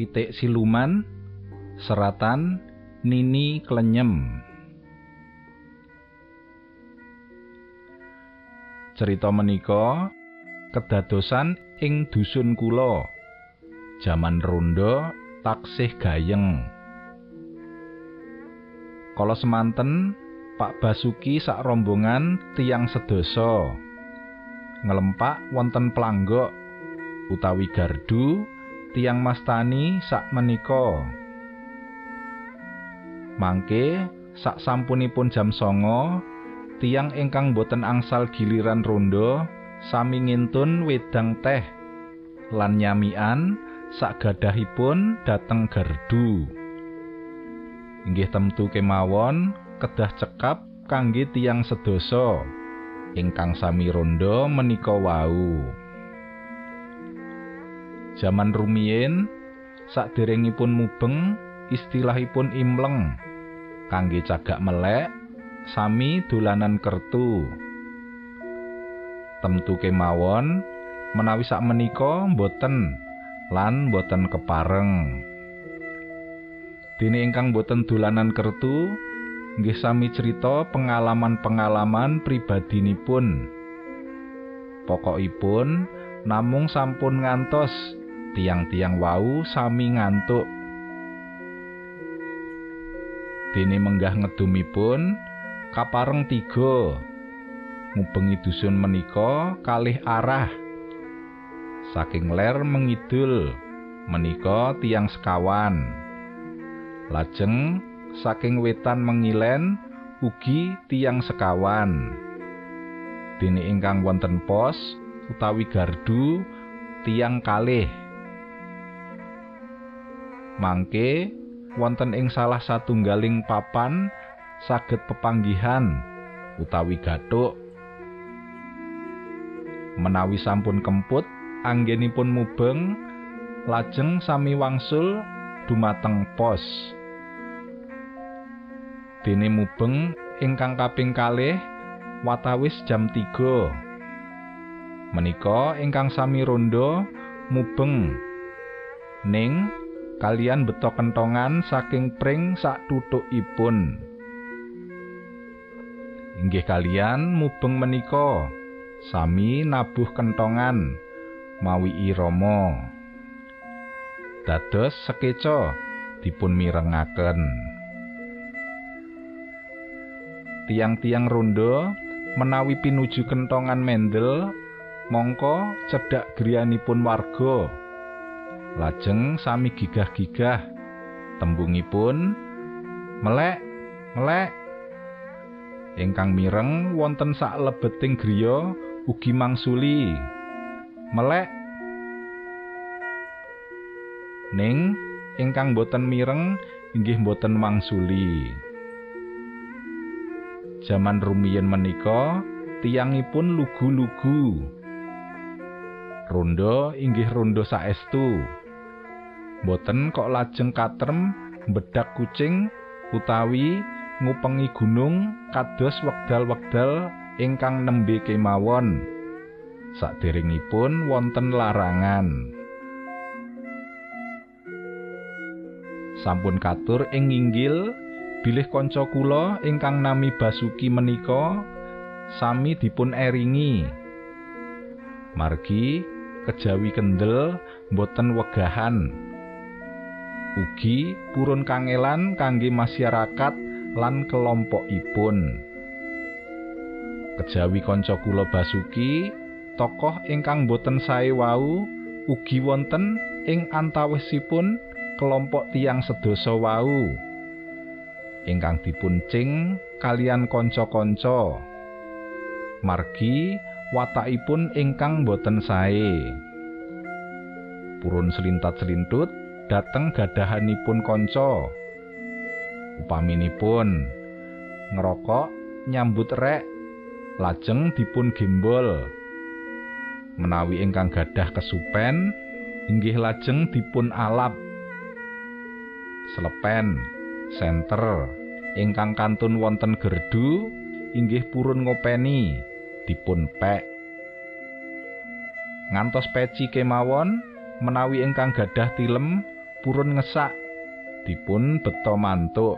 pitik siluman seratan Nini Klenyem. Cerita menika kedadosan ing dusun kula jaman rondo taksih gayeng. Kala semanten Pak Basuki sak rombongan tiang sedasa ngelempak wonten planggok utawi gardu tiang mastani sak menika. Mangke sak sampunipun jam songo tiang ingkang boten angsal giliran rondo sami ngintun wedang teh lan nyamian sak gadahipun dateng gardu inggih temtu kemawon kedah cekap kangge tiang sedasa ingkang sami rondo menika wau jaman rumiyin sakderengipun mubeng istilahipun imleng. Kangge cagak melek sami dolanan kertu. Temtu kemawon menawi sak menika boten lan boten kepareng. Dene ingkang boten dolanan kertu nggih sami cerita pengalaman-pengalaman pribadinipun. Pokokipun namung sampun ngantos tiang-tiang wau sami ngantuk. Dene menggah ngedumipun kapareng tiga ngubengi dusun menika kalih arah saking ler mengidul menika tiang sekawan lajeng saking wetan mengilen ugi tiang sekawan. Dene ingkang wonten pos utawi gardu tiang kalih. Mangke wonten ing salah satunggaling papan saged pepanggihan utawi gathuk. Menawi sampun kemput anggenipun mubeng lajeng sami wangsul dumateng pos. dene mubeng ingkang kaping kalih watawis jam 3 menika ingkang sami rondo mubeng ning kalian betok kentongan saking pring sak tutukipun inggih kalian mubeng menika sami nabuh kentongan mawi irama. Dados sekeca dipun mirengaken. Tiang-tiang rondo menawi pinuju kentongan mendel mongko cedhak griyanipun warga lajeng sami gigah-gigah tembungipun melek melek. Ingkang mireng wonten sak lebeting griya ugi mangsuli. Melek. Ning ingkang boten mireng inggih boten mangsuli. Jaman rumiyin menika tiyangipun lugu-lugu. Rondo inggih rondo saestu boten kok lajeng katrem bedak kucing utawi ngupengi gunung kados wekdal-wekdal ingkang nembe kemawon. Saderengipun wonten larangan. Sampun katur ing inggil bilih kanca kula ingkang nami Basuki menika sami dipun eringi. Margi kejawi kendel boten wegahan ugi purun kangelan kangge masyarakat lan kelompokipun. Kejawi kanca kula Basuki tokoh ingkang boten sae wau ugi wonten ing antawisipun kelompok tiang sedasa wau. Ingkang dipuncing kalian kanca-kanca. Margi watakipun ingkang boten sae. Purun selintat-selintut dateng gadahanipun kanca. Upaminipun ngerokok nyambut rek lajeng dipun gembol. Menawi ingkang gadah kesupen inggih lajeng dipun alap. Selepen senter ingkang kantun wonten gerdu inggih purun ngopeni dipun pek. Ngantos peci kemawon menawi ingkang gadah tilem purun ngesak dipun beto mantuk.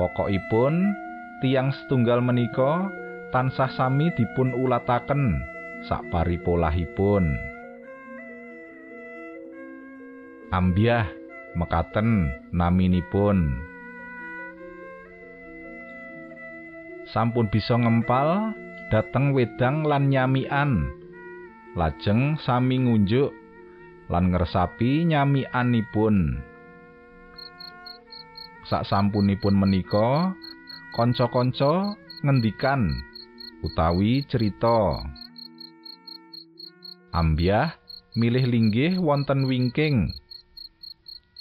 Pokokipun tiang setunggal menika tansah sami dipun ulataken sak paripolahipun ambyah mekaten naminipun. Sampun bisa ngempal dateng wedang lan nyamian lajeng sami ngunjuk lan ngersapi nyamianipun. Sak sampunipun menika kanca-kanca ngendikan utawi cerita. Ambyah milih linggih wonten wingking.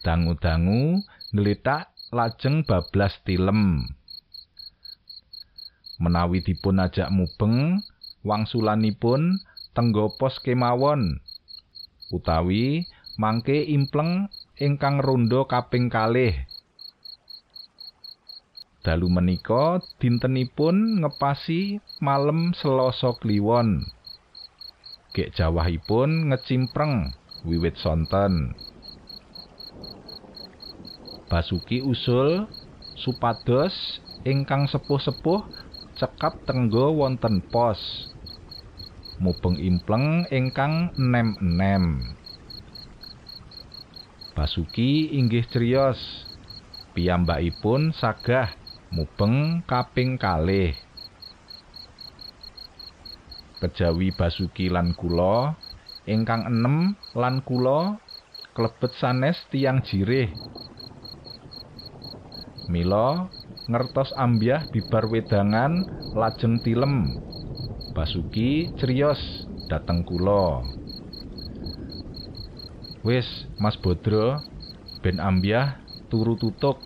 Dangu-dangu ngletak lajeng bablas tilem. Menawi dipun ajak mubeng wangsulanipun tenggo pos kemawon utawi mangke impleng ingkang rondo kaping kalih. Dalu menika dintenipun ngepasi malem Selasa kliwon. Gek jawahipun ngecimpreng wiwit sonten. Basuki usul supados ingkang sepuh-sepuh cekap tenggo wonten pos mubeng impleng ingkang enem-enem. Basuki inggih criyos. Piyambakipun sagah mubeng kaping kalih. Kejawi Basuki lan kula ingkang enem lan kula klebet sanes tiang jirih. Mila ngertos ambyah bibar wedangan lajeng tilem Basuki criyos dateng kula. Wis, Mas Bodro, ben ambyah turu tutuk.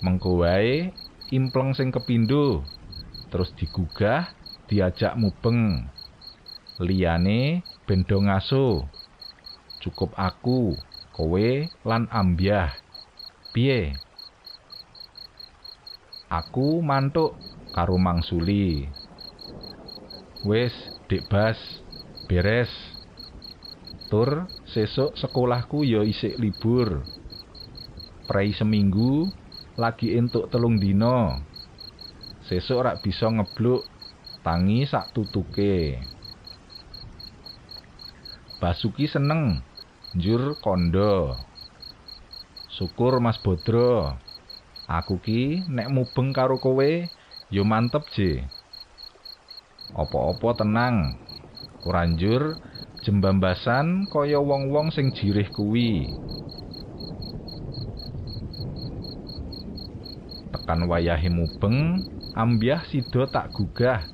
Mengko wae impleng sing kepindho terus digugah diajak mubeng. Liyane ben do ngaso. Cukup aku, kowe lan ambyah. Piye? Aku mantuk karo mangsuli. Wis, Dik Bas, beres. Tur sesuk sekolahku ya isik libur. Prei seminggu lagi entuk telung dina. Sesuk rak bisa ngebluk tangi sak tutuke. Basuki seneng njur kondo. Syukur Mas Bodro. Aku ki nek mubeng karo kowe ya mantep je. Apa-apa tenang. Kuranjur jembambasan kaya wong-wong sing jirih kuwi. Tekan wayahe mubeng, ambyah sida tak gugah.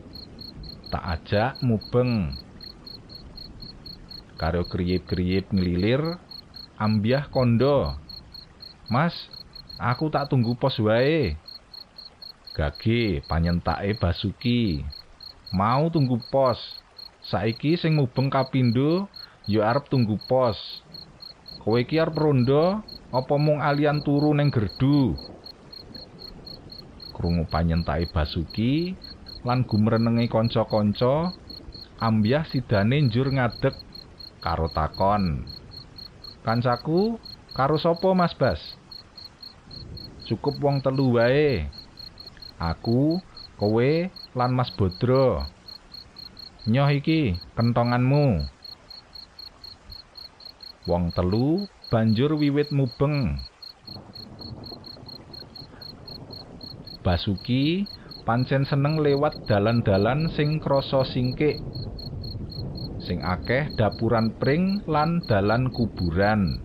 Tak ajak mubeng. Karo kriyip-kriyip ngelilir, ambyah kondo. Mas, aku tak tunggu pos wae. Gage panyentake Basuki. Mau tunggu pos. Saiki sing mubeng kapindo ya arep tunggu pos. Kowe iki arep rondo apa mung alian turu ning gerdu? Krungu panyentake Basuki lan gumrenenge kanca-kanca, ambyah sidane njur ngadeg karo takon. Kancaku karo sapa Mas Bas? Cukup wong telu wae. Aku kowe lan Mas Bodro. Nyoh iki kentonganmu. Wong telu banjur wiwit mubeng. Basuki pancen seneng lewat dalan-dalan sing krasa singkik. Sing akeh dapuran pring lan dalan kuburan.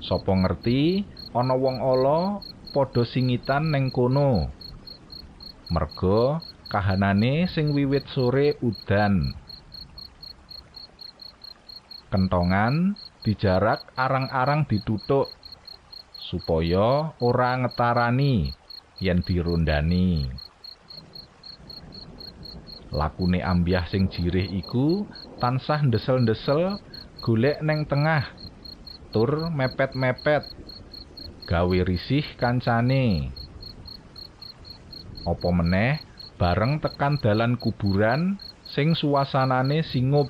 Sopo ngerti ana wong ala padha singitan ning kono. Merga kahanane sing wiwit sore udan. Kentongan dijarak arang-arang ditutuk supaya ora ngetarani yen dirundani lakune ambyah sing jirih iku tansah ndesel-ndesel golek neng tengah tur mepet-mepet gawe risih kancane apa meneh bareng tekan dalan kuburan sing suasanane singup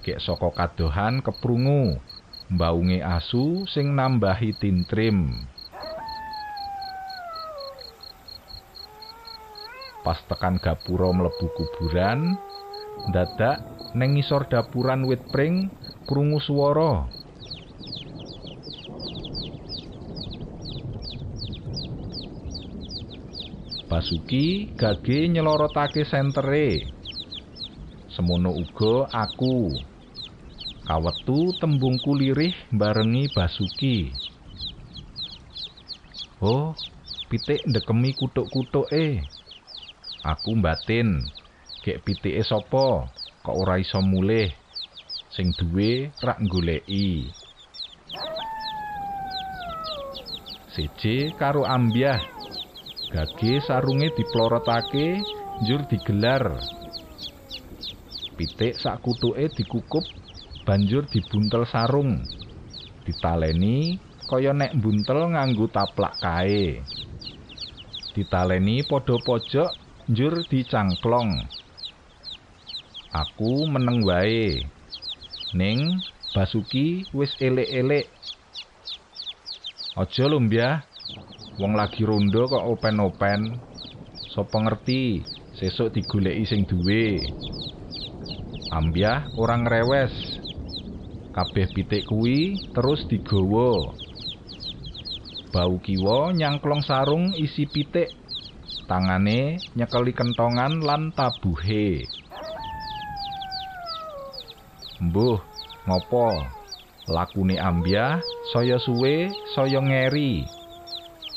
Gek saka kadohan keprungu mbaunge asu sing nambahi tintrim. Pas tekan gapura mlebu kuburan, dadak neng ngisor dapuran wit pring krungu swara. Basuki gage nyelorotake sentere. Semono uga aku. Kawetu tembungku lirih barengi Basuki. Oh, pitik ndekemi kutuk-kutuke. Aku batin, gek pitike sapa kok ora iso mulih. Sing duwe rak goleki. Seje karo ambyah. Gage sarunge diplorotake njur digelar. Pitik sak kutuke dikukup banjur dibuntel sarung. Ditaleni kaya nek buntel nganggo taplak kae. Ditaleni padha pojok njur dicangklong. Aku meneng wae. Ning Basuki wis elek-elek. Aja Mbah. Wong lagi rondo kok open-open. Sopo ngerti sesuk digoleki sing duwe. Ambyah ora ngrewes. Kabeh pitik kuwi terus digawa. Bau kiwa nyangklong sarung isi pitik. Tangane nyekeli kentongan lan tabuhe. Mbuh, ngopo? Lakune ambyah saya suwe saya ngeri.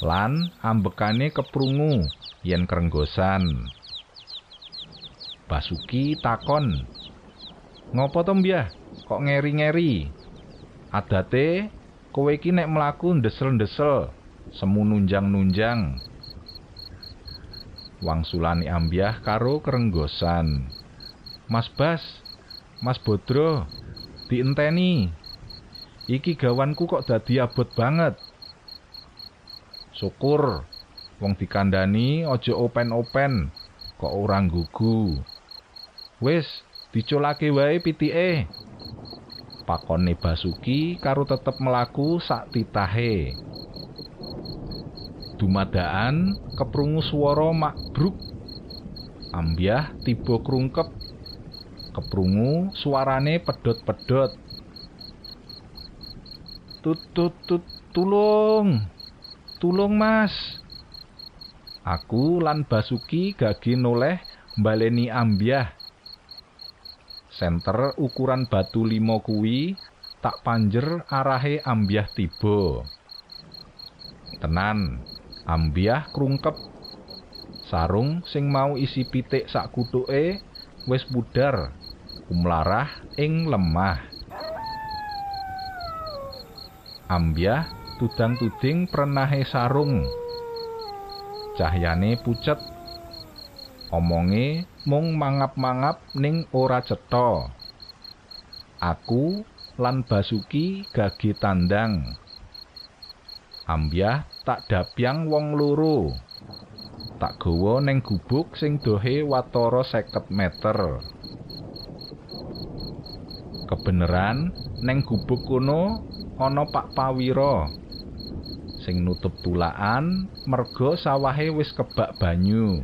Lan ambekane keprungu yen krenggosan. Basuki takon, "Ngopo to? Kok ngeri-ngeri?" Adate kowe iki nek mlaku ndesel-ndesel, semu nunjang-nunjang. Wangsulane ambyah karo krenggosan. Mas Bas, Mas Bodro, dienteni. Iki gawanku kok dadi abot banget. Syukur wong dikandani aja open-open kok ora nggugu. Wis, diculake wae pitike. Pakone Basuki karo tetep melaku sak titahe. Dumadaan keprungu swara makbruk. Ambyah tiba krungkep. Keprungu suarane pedhot-pedhot. Tut tut tut tulung. Tulung, Mas. Aku lan Basuki gage noleh mbaleni ambyah. Senter ukuran batu limo kuwi tak panjer arahe ambyah tiba. Tenan, ambyah krungkep. Sarung sing mau isi pitik sak kutuke wis pudar, umlarah ing lemah. Ambyah tudang-tuding prenahe sarung. Cahyane pucet. Omonge mung mangap-mangap ning ora cetha. Aku lan Basuki gage tandang. Ambyah tak dapyang wong loro. Tak gawa ning gubuk sing dohe watara 50 meter. Kebeneran ning gubuk kono ana Pak Pawira sing nutup tulaan merga sawahe wis kebak banyu.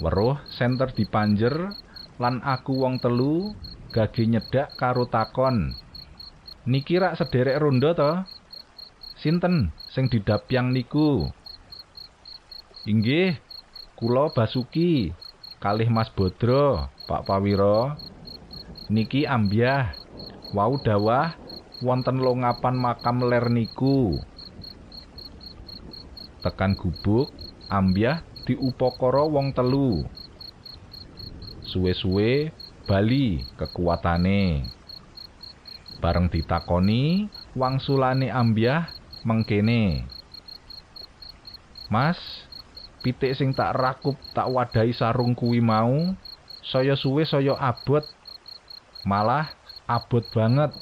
Weruh senter dipanjer lan aku wong telu gage nyedak karo takon. Niki rak sederek ronda to? Sinten sing didapyang niku? Inggih, kula Basuki kalih Mas Bodro, Pak Pawira. Niki ambyah wau dawah wonten longapan makam ler niku. Tekan gubuk, ambyah diupakara wong telu. Suwe-suwe bali kekuatane. Bareng ditakoni, wangsulane ambyah mengkene. Mas, pitik sing tak rakup tak wadahi sarung kuwi mau, saya suwe saya abot. Malah abot banget.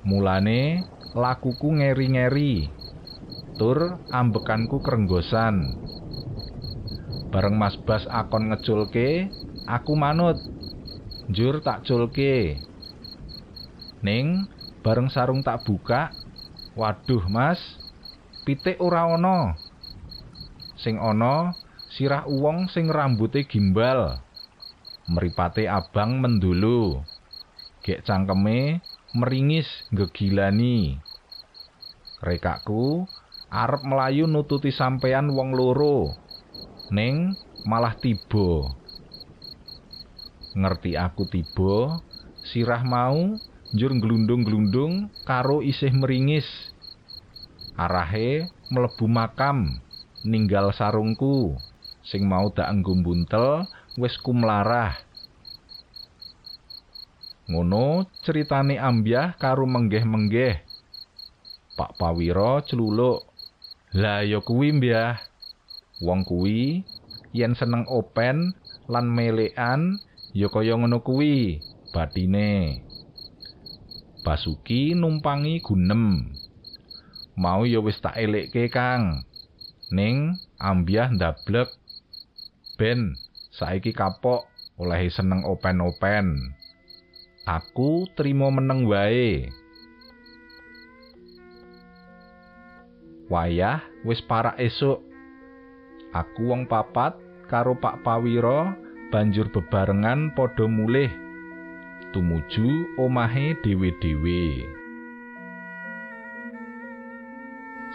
Mulane lakuku ngeri-ngeri. Tur ambekanku krenggosan. Bareng Mas Bas akon ngeculke, aku manut. njur tak culke. Ning bareng sarung tak buka, waduh Mas, pitik ora ana. Sing ana sirah uwong sing rambute gimbal. Mripate abang mendulu. Gek cangkeme meringis ngegilani. Rekakku arep melayu nututi sampean wong loro. Ning malah tiba. Ngerti aku tiba, sirah mau njur glundung-glundung karo isih meringis. Arahe mlebu makam, ninggal sarungku sing mau dak enggo buntel wis kumlarah. Ngono ceritane ambyah karo menggeh-menggeh. Pak Pawiro celuluk. Lah ya kuwi mbyah. Wong kuwi yen seneng open lan melekan ya kaya ngono kuwi batine. Basuki numpangi gunem. Mau ya wis tak elekke, Kang. Ning ambyah ndablek. Ben, saiki kapok oleh seneng open-open. Aku trimo meneng wae. Wayah wis parak esuk. Aku wong papat karo Pak Pawiro banjur bebarengan padha mulih tumuju omahe dhewe-dhewe.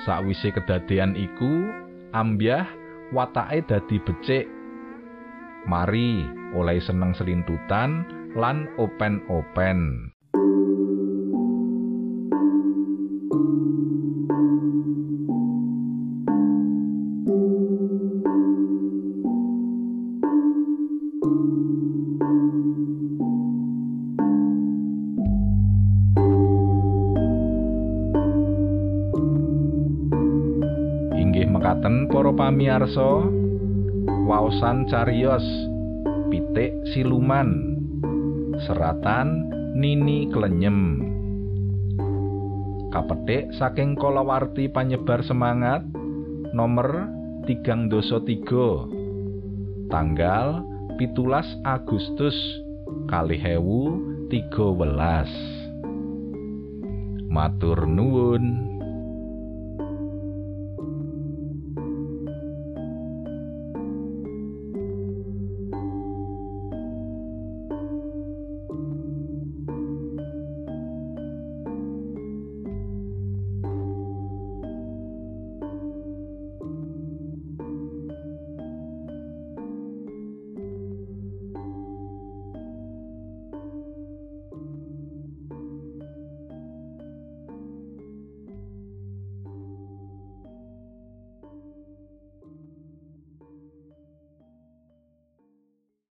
Sawise kedadean iku, ambyah watake dadi becik. Mari oleh seneng selintutan lan open-open. Mekaten para pamiarsa waosan cariyos pitik siluman seratan nini klenyem. Kapetik saking kalawarti panyebar semangat nomor tigang doso tiga. Tanggal pitulas Agustus kali hewu tiga welas. Matur nuwun